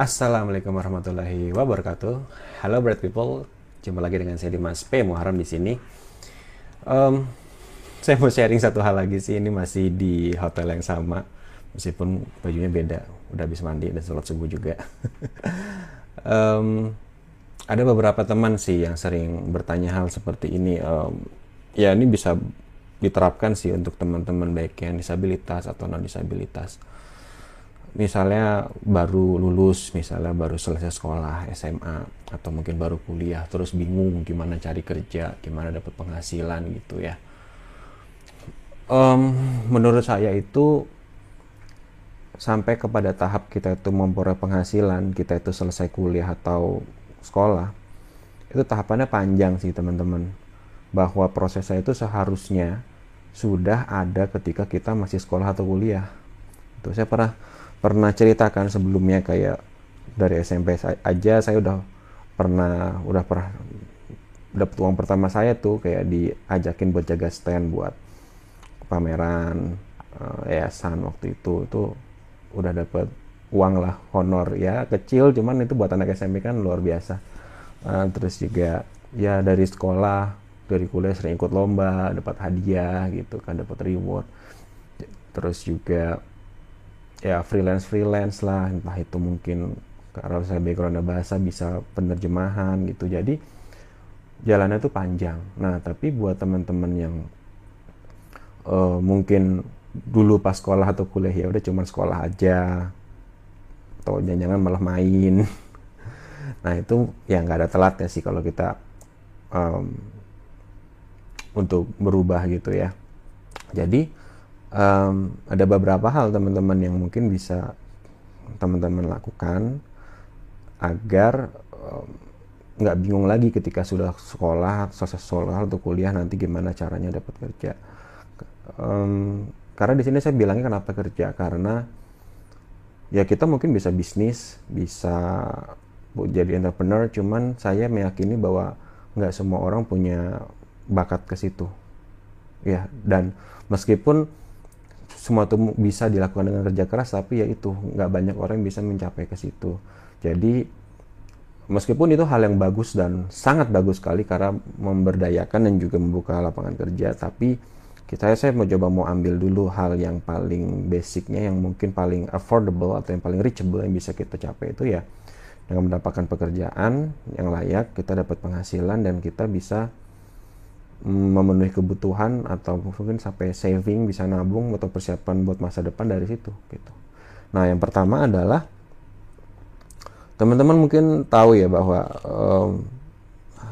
Assalamualaikum warahmatullahi wabarakatuh. Halo bright people, jumpa lagi dengan saya Dimas P Muharram di sini. Um, saya mau sharing satu hal lagi sih, ini masih di hotel yang sama, meskipun bajunya beda. Udah habis mandi dan sholat subuh juga. um, ada beberapa teman sih yang sering bertanya hal seperti ini. Um, ya ini bisa diterapkan sih untuk teman-teman baik yang disabilitas atau non disabilitas misalnya baru lulus, misalnya baru selesai sekolah SMA atau mungkin baru kuliah, terus bingung gimana cari kerja, gimana dapat penghasilan gitu ya. Um, menurut saya itu sampai kepada tahap kita itu memperoleh penghasilan, kita itu selesai kuliah atau sekolah, itu tahapannya panjang sih teman-teman. Bahwa prosesnya itu seharusnya sudah ada ketika kita masih sekolah atau kuliah. Itu saya pernah pernah ceritakan sebelumnya kayak dari SMP aja saya udah pernah udah pernah dapat uang pertama saya tuh kayak diajakin buat jaga stand buat pameran uh, yayasan waktu itu itu udah dapat uang lah honor. Ya kecil cuman itu buat anak SMP kan luar biasa. Uh, terus juga ya dari sekolah dari kuliah sering ikut lomba dapat hadiah gitu kan dapat reward. Terus juga ya freelance freelance lah. Entah itu mungkin kalau saya background bahasa bisa penerjemahan gitu. Jadi jalannya itu panjang. Nah tapi buat teman-teman yang uh, mungkin dulu pas sekolah atau kuliah ya udah cuma sekolah aja. Atau jangan-jangan malah main. Nah itu ya nggak ada telatnya sih kalau kita um, untuk berubah gitu ya. Jadi um, ada beberapa hal teman-teman yang mungkin bisa teman-teman lakukan agar nggak um, bingung lagi ketika sudah sekolah, selesai sekolah atau kuliah nanti gimana caranya dapat kerja. Um, karena di sini saya bilangnya kenapa kerja karena ya kita mungkin bisa bisnis, bisa jadi entrepreneur, cuman saya meyakini bahwa nggak semua orang punya bakat ke situ. Ya, dan meskipun semua itu bisa dilakukan dengan kerja keras tapi ya itu nggak banyak orang yang bisa mencapai ke situ. Jadi meskipun itu hal yang bagus dan sangat bagus sekali karena memberdayakan dan juga membuka lapangan kerja tapi kita saya mau coba mau ambil dulu hal yang paling basicnya yang mungkin paling affordable atau yang paling reachable yang bisa kita capai itu ya dengan mendapatkan pekerjaan yang layak kita dapat penghasilan dan kita bisa memenuhi kebutuhan atau mungkin sampai saving bisa nabung atau persiapan buat masa depan dari situ gitu. Nah yang pertama adalah teman-teman mungkin tahu ya bahwa um,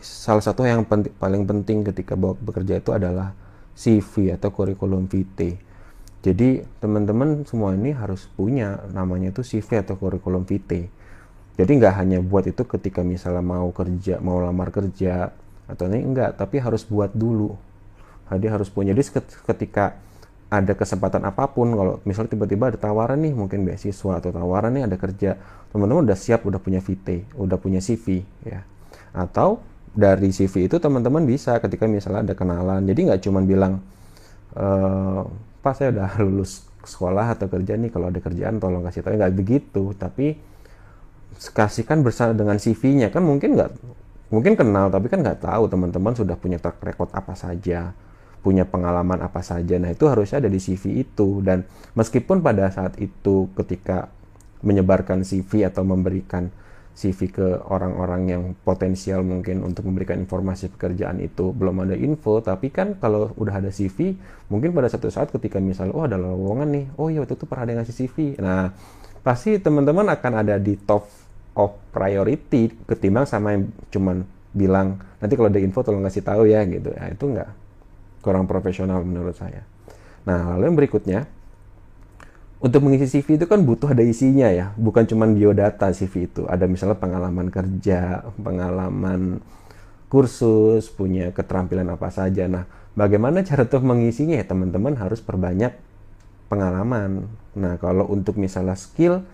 salah satu yang penting, paling penting ketika bekerja itu adalah CV atau kurikulum vitae. Jadi teman-teman semua ini harus punya namanya itu CV atau kurikulum vitae. Jadi nggak hanya buat itu ketika misalnya mau kerja, mau lamar kerja, atau ini enggak tapi harus buat dulu. Dia harus punya. Jadi ketika ada kesempatan apa pun kalau misalnya tiba-tiba ada tawaran nih mungkin beasiswa atau tawaran nih ada kerja teman-teman udah siap udah punya VT udah punya CV ya. Atau dari CV itu teman-teman bisa ketika misalnya ada kenalan. Jadi nggak cuma bilang e, pak saya udah lulus sekolah atau kerja nih kalau ada kerjaan tolong kasih tahu. Nggak begitu tapi kasihkan bersama dengan CV-nya kan mungkin nggak mungkin kenal tapi kan nggak tahu teman-teman sudah punya track record apa saja punya pengalaman apa saja. Nah itu harusnya ada di CV itu. Dan meskipun pada saat itu ketika menyebarkan CV atau memberikan CV ke orang-orang yang potensial mungkin untuk memberikan informasi pekerjaan itu belum ada info. Tapi kan kalau udah ada CV mungkin pada satu saat ketika misalnya oh ada lowongan nih. Oh iya waktu itu pernah ada ngasih CV nah pasti teman-teman akan ada di top of priority ketimbang sama yang cuman bilang nanti kalau ada info tolong kasih tahu ya gitu. Ya itu enggak kurang profesional menurut saya. Nah lalu yang berikutnya untuk mengisi CV itu kan butuh ada isinya ya. Bukan cuma biodata CV itu. Ada misalnya pengalaman kerja pengalaman kursus punya keterampilan apa saja. Nah bagaimana cara tuh mengisinya ya? Teman-teman harus perbanyak pengalaman. Nah kalau untuk misalnya skill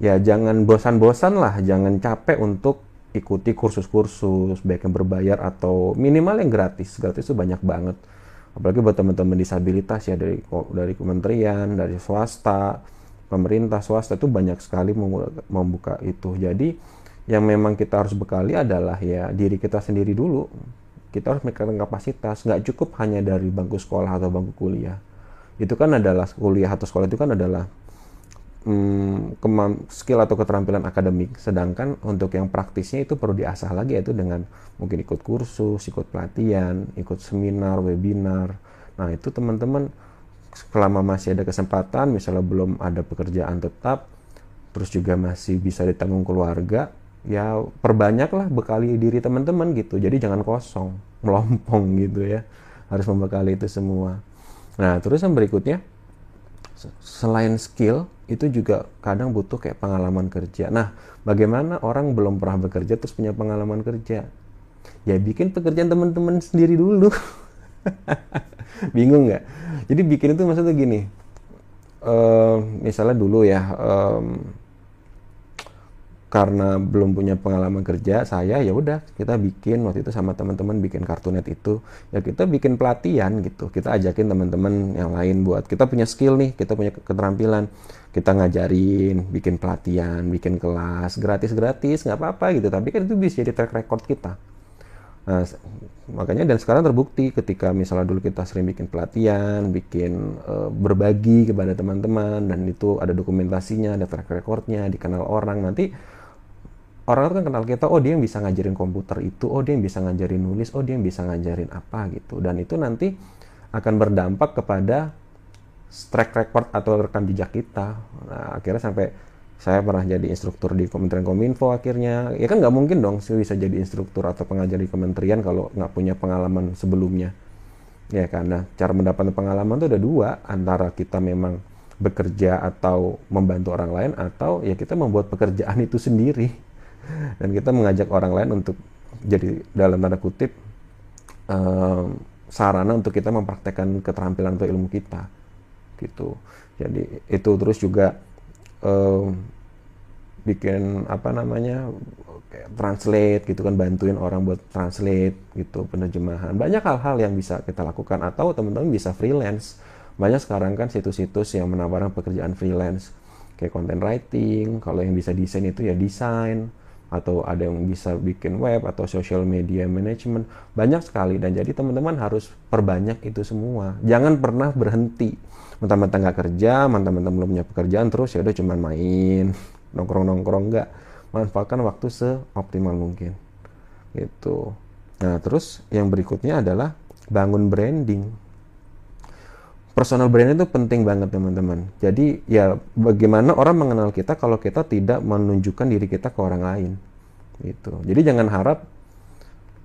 ya jangan bosan-bosan lah, jangan capek untuk ikuti kursus-kursus baik yang berbayar atau minimal yang gratis. Gratis itu banyak banget. Apalagi buat teman-teman disabilitas ya dari dari kementerian, dari swasta, pemerintah swasta itu banyak sekali membuka itu. Jadi yang memang kita harus bekali adalah ya diri kita sendiri dulu. Kita harus meningkatkan kapasitas. Nggak cukup hanya dari bangku sekolah atau bangku kuliah. Itu kan adalah kuliah atau sekolah itu kan adalah hmm, skill atau keterampilan akademik. Sedangkan untuk yang praktisnya itu perlu diasah lagi yaitu dengan mungkin ikut kursus ikut pelatihan ikut seminar webinar. Nah itu teman-teman selama masih ada kesempatan misalnya belum ada pekerjaan tetap terus juga masih bisa ditanggung keluarga ya perbanyaklah bekali diri teman-teman gitu. Jadi jangan kosong melompong gitu ya. Harus membekali itu semua. Nah terus yang berikutnya selain skill itu juga kadang butuh kayak pengalaman kerja. Nah bagaimana orang belum pernah bekerja terus punya pengalaman kerja? Ya bikin pekerjaan teman-teman sendiri dulu. Bingung nggak? Jadi bikin itu maksudnya gini uh, misalnya dulu ya um, karena belum punya pengalaman kerja saya ya udah kita bikin waktu itu sama teman-teman bikin kartunet itu. Ya kita bikin pelatihan gitu. Kita ajakin teman-teman yang lain buat kita punya skill nih kita punya keterampilan. Kita ngajarin bikin pelatihan bikin kelas gratis gratis nggak apa-apa gitu. Tapi kan itu bisa jadi track record kita. Nah, makanya dan sekarang terbukti ketika misalnya dulu kita sering bikin pelatihan bikin uh, berbagi kepada teman-teman dan itu ada dokumentasinya ada track recordnya dikenal orang. Nanti orang kan kenal kita oh dia yang bisa ngajarin komputer itu oh dia yang bisa ngajarin nulis oh dia yang bisa ngajarin apa gitu. Dan itu nanti akan berdampak kepada track record atau rekam jejak kita. Nah, akhirnya sampai saya pernah jadi instruktur di Kementerian Kominfo akhirnya. Ya kan nggak mungkin dong sih bisa jadi instruktur atau pengajar di kementerian kalau nggak punya pengalaman sebelumnya. Ya karena cara mendapatkan pengalaman itu ada dua antara kita memang bekerja atau membantu orang lain atau ya kita membuat pekerjaan itu sendiri dan kita mengajak orang lain untuk jadi dalam tanda kutip um, sarana untuk kita mempraktekkan keterampilan atau ilmu kita gitu. Jadi itu terus juga um, bikin apa namanya translate gitu kan bantuin orang buat translate gitu penerjemahan. Banyak hal-hal yang bisa kita lakukan atau teman-teman bisa freelance. Banyak sekarang kan situs-situs yang menawarkan pekerjaan freelance kayak content writing kalau yang bisa desain itu ya desain atau ada yang bisa bikin web atau social media management banyak sekali. Dan jadi teman-teman harus perbanyak itu semua. Jangan pernah berhenti. Mentang-mentang nggak kerja mentang-mentang belum punya pekerjaan terus ya udah cuman main. Nongkrong-nongkrong nggak. Manfaatkan waktu seoptimal mungkin. Gitu. Nah terus yang berikutnya adalah bangun branding personal brand itu penting banget teman-teman. Jadi ya bagaimana orang mengenal kita kalau kita tidak menunjukkan diri kita ke orang lain. Gitu. Jadi jangan harap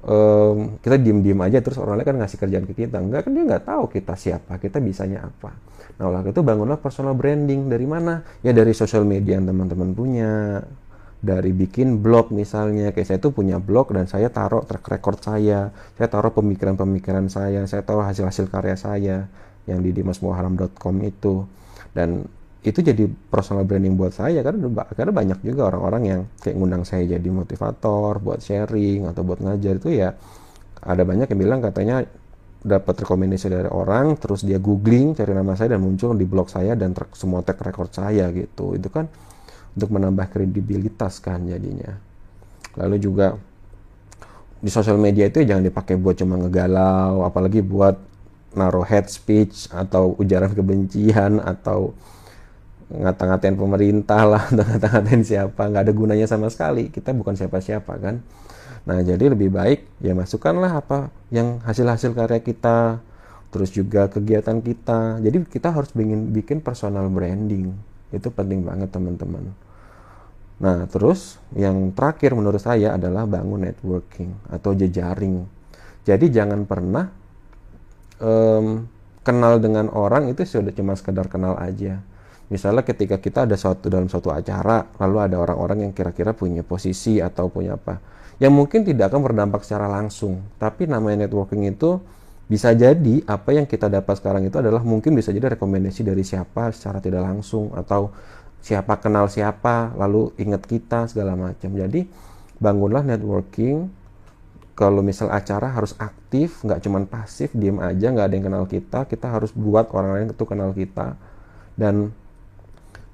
um, kita diem-diem aja terus orang lain kan ngasih kerjaan ke kita. Enggak kan dia nggak tahu kita siapa, kita bisanya apa. Nah oleh itu bangunlah personal branding dari mana? Ya dari sosial media yang teman-teman punya, dari bikin blog misalnya kayak saya tuh punya blog dan saya taruh track record saya saya taruh pemikiran-pemikiran saya saya taruh hasil-hasil karya saya yang di dimasmuharam.com itu. Dan itu jadi personal branding buat saya karena karena banyak juga orang-orang yang kayak ngundang saya jadi motivator buat sharing atau buat ngajar itu ya ada banyak yang bilang katanya dapat rekomendasi dari orang terus dia googling cari nama saya dan muncul di blog saya dan semua tag record saya gitu. Itu kan untuk menambah kredibilitas kan jadinya. Lalu juga di sosial media itu ya jangan dipakai buat cuma ngegalau apalagi buat naruh head speech atau ujaran kebencian atau ngata-ngatain pemerintah lah atau ngata-ngatain siapa nggak ada gunanya sama sekali. Kita bukan siapa-siapa kan? Nah jadi lebih baik ya masukkanlah apa yang hasil-hasil karya kita terus juga kegiatan kita. Jadi kita harus bikin bikin personal branding. Itu penting banget teman-teman. Nah terus yang terakhir menurut saya adalah bangun networking atau jejaring. Jadi jangan pernah um, kenal dengan orang itu sudah cuma sekedar kenal aja. Misalnya ketika kita ada suatu dalam suatu acara, lalu ada orang-orang yang kira-kira punya posisi atau punya apa, yang mungkin tidak akan berdampak secara langsung. Tapi namanya networking itu bisa jadi apa yang kita dapat sekarang itu adalah mungkin bisa jadi rekomendasi dari siapa secara tidak langsung atau siapa kenal siapa, lalu ingat kita segala macam. Jadi bangunlah networking kalau misal acara harus aktif nggak cuman pasif diem aja nggak ada yang kenal kita kita harus buat orang lain itu kenal kita dan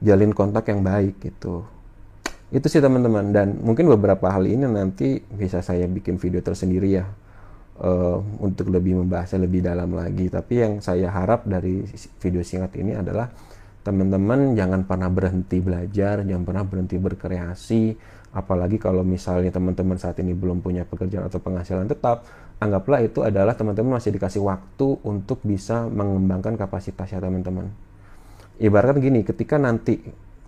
jalin kontak yang baik gitu. Itu sih teman-teman. Dan mungkin beberapa hal ini nanti bisa saya bikin video tersendiri ya uh, untuk lebih membahasnya lebih dalam lagi. Tapi yang saya harap dari video singkat ini adalah teman-teman jangan pernah berhenti belajar jangan pernah berhenti berkreasi apalagi kalau misalnya teman-teman saat ini belum punya pekerjaan atau penghasilan tetap anggaplah itu adalah teman-teman masih dikasih waktu untuk bisa mengembangkan kapasitasnya teman-teman. Ibaratkan gini ketika nanti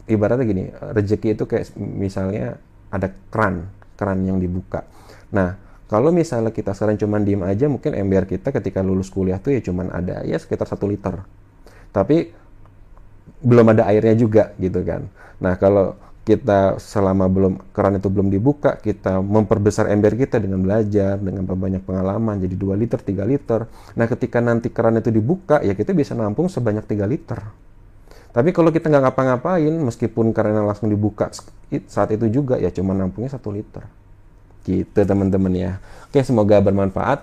ibaratnya gini rezeki itu kayak misalnya ada keran keran yang dibuka. Nah kalau misalnya kita sekarang cuma diem aja mungkin ember kita ketika lulus kuliah tuh ya cuma ada ya sekitar satu liter. Tapi belum ada airnya juga gitu kan. Nah kalau kita selama belum keran itu belum dibuka kita memperbesar ember kita dengan belajar dengan banyak pengalaman jadi 2 liter 3 liter nah ketika nanti keran itu dibuka ya kita bisa nampung sebanyak 3 liter tapi kalau kita nggak ngapa-ngapain, meskipun karena langsung dibuka saat itu juga ya cuma nampungnya satu liter. Gitu teman-teman ya. Oke semoga bermanfaat.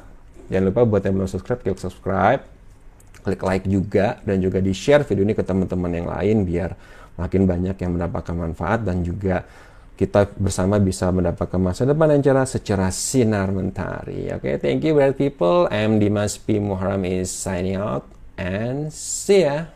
Jangan lupa buat yang belum subscribe, klik subscribe, klik like juga dan juga di share video ini ke teman-teman yang lain biar makin banyak yang mendapatkan manfaat dan juga kita bersama bisa mendapatkan masa depan yang cerah secara sinar mentari. Oke, okay, thank you bright people. I'm Dimas P. Muharram is signing out and see ya.